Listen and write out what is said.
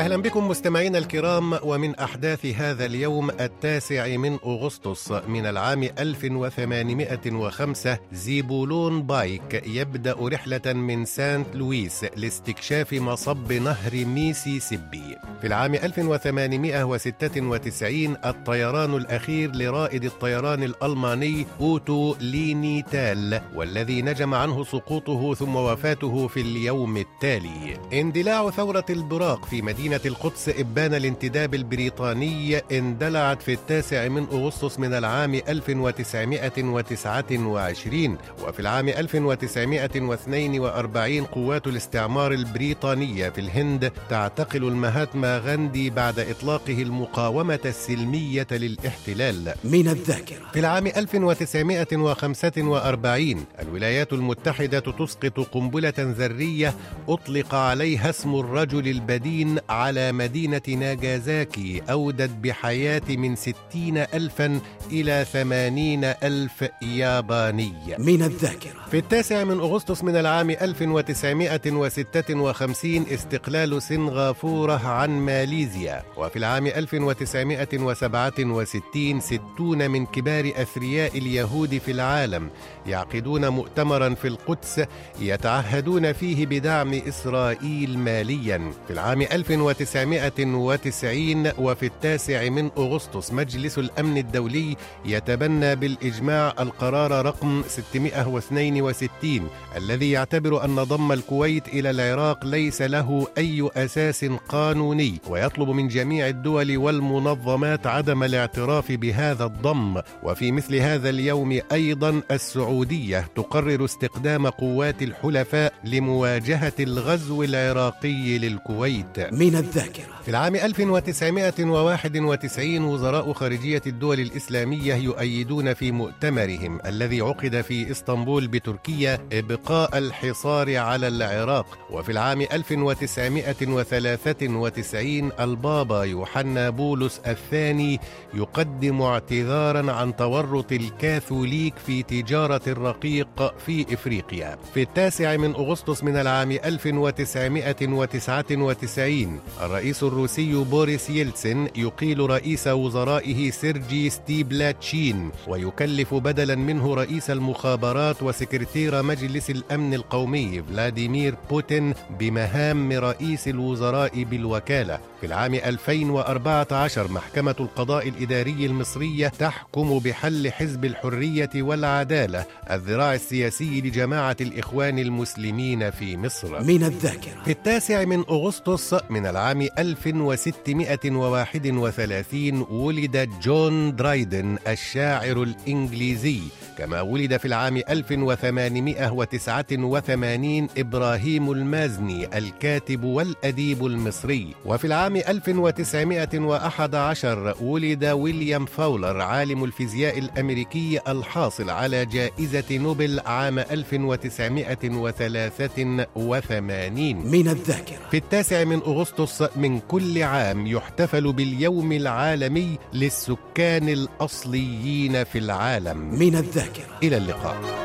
أهلا بكم مستمعينا الكرام ومن أحداث هذا اليوم التاسع من أغسطس من العام 1805 زيبولون بايك يبدأ رحلة من سانت لويس لاستكشاف مصب نهر ميسيسيبي. في العام 1896 الطيران الأخير لرائد الطيران الألماني أوتو ليلينتال والذي نجم عنه سقوطه ثم وفاته في اليوم التالي. اندلاع ثورة البراق في مدينة مدينة القدس إبان الانتداب البريطاني اندلعت في التاسع من أغسطس من العام 1929 وفي العام 1942 قوات الاستعمار البريطانية في الهند تعتقل المهاتما غاندي بعد إطلاقه المقاومة السلمية للاحتلال. من الذاكرة. في العام 1945 الولايات المتحدة تسقط قنبلة ذرية أطلق عليها اسم الرجل البدين على مدينة ناجازاكي أودت بحياة من ستين ألفا إلى ثمانين ألف ياباني. من الذاكرة. في التاسع من أغسطس من العام 1956 استقلال سنغافورة عن ماليزيا. وفي العام 1967 ستون من كبار أثرياء اليهود في العالم يعقدون مؤتمرا في القدس يتعهدون فيه بدعم إسرائيل ماليا. في العام 1990 وفي التاسع من أغسطس مجلس الأمن الدولي يتبنى بالإجماع القرار رقم 662 الذي يعتبر أن ضم الكويت إلى العراق ليس له أي أساس قانوني ويطلب من جميع الدول والمنظمات عدم الاعتراف بهذا الضم. وفي مثل هذا اليوم أيضا السعودية تقرر استخدام قوات الحلفاء لمواجهة الغزو العراقي للكويت. من الذاكرة. في العام 1991 وزراء خارجية الدول الإسلامية يؤيدون في مؤتمرهم الذي عقد في إسطنبول بتركيا إبقاء الحصار على العراق. وفي العام 1993 البابا يوحنا بولس الثاني يقدم اعتذارا عن تورط الكاثوليك في تجارة الرقيق في إفريقيا. في التاسع من أغسطس من العام 1999 الرئيس الروسي بوريس يلتسن يقيل رئيس وزرائه سيرجي ستيباشين ويكلف بدلا منه رئيس المخابرات وسكرتير مجلس الأمن القومي فلاديمير بوتين بمهام رئيس الوزراء بالوكالة. في العام 2014 محكمة القضاء الإداري المصرية تحكم بحل حزب الحرية والعدالة الذراع السياسي لجماعة الإخوان المسلمين في مصر. من الذاكرة. في التاسع من أغسطس من العام 1631 ولد جون درايدن الشاعر الإنجليزي كما ولد في العام 1889 إبراهيم المازني الكاتب والأديب المصري. وفي العام 1911 ولد ويليام فاولر عالم الفيزياء الأمريكي الحاصل على جائزة نوبل عام 1983 من الذاكرة. في التاسع من أغسطس من كل عام يحتفل باليوم العالمي للسكان الأصليين في العالم. من الذاكرة. إلى اللقاء.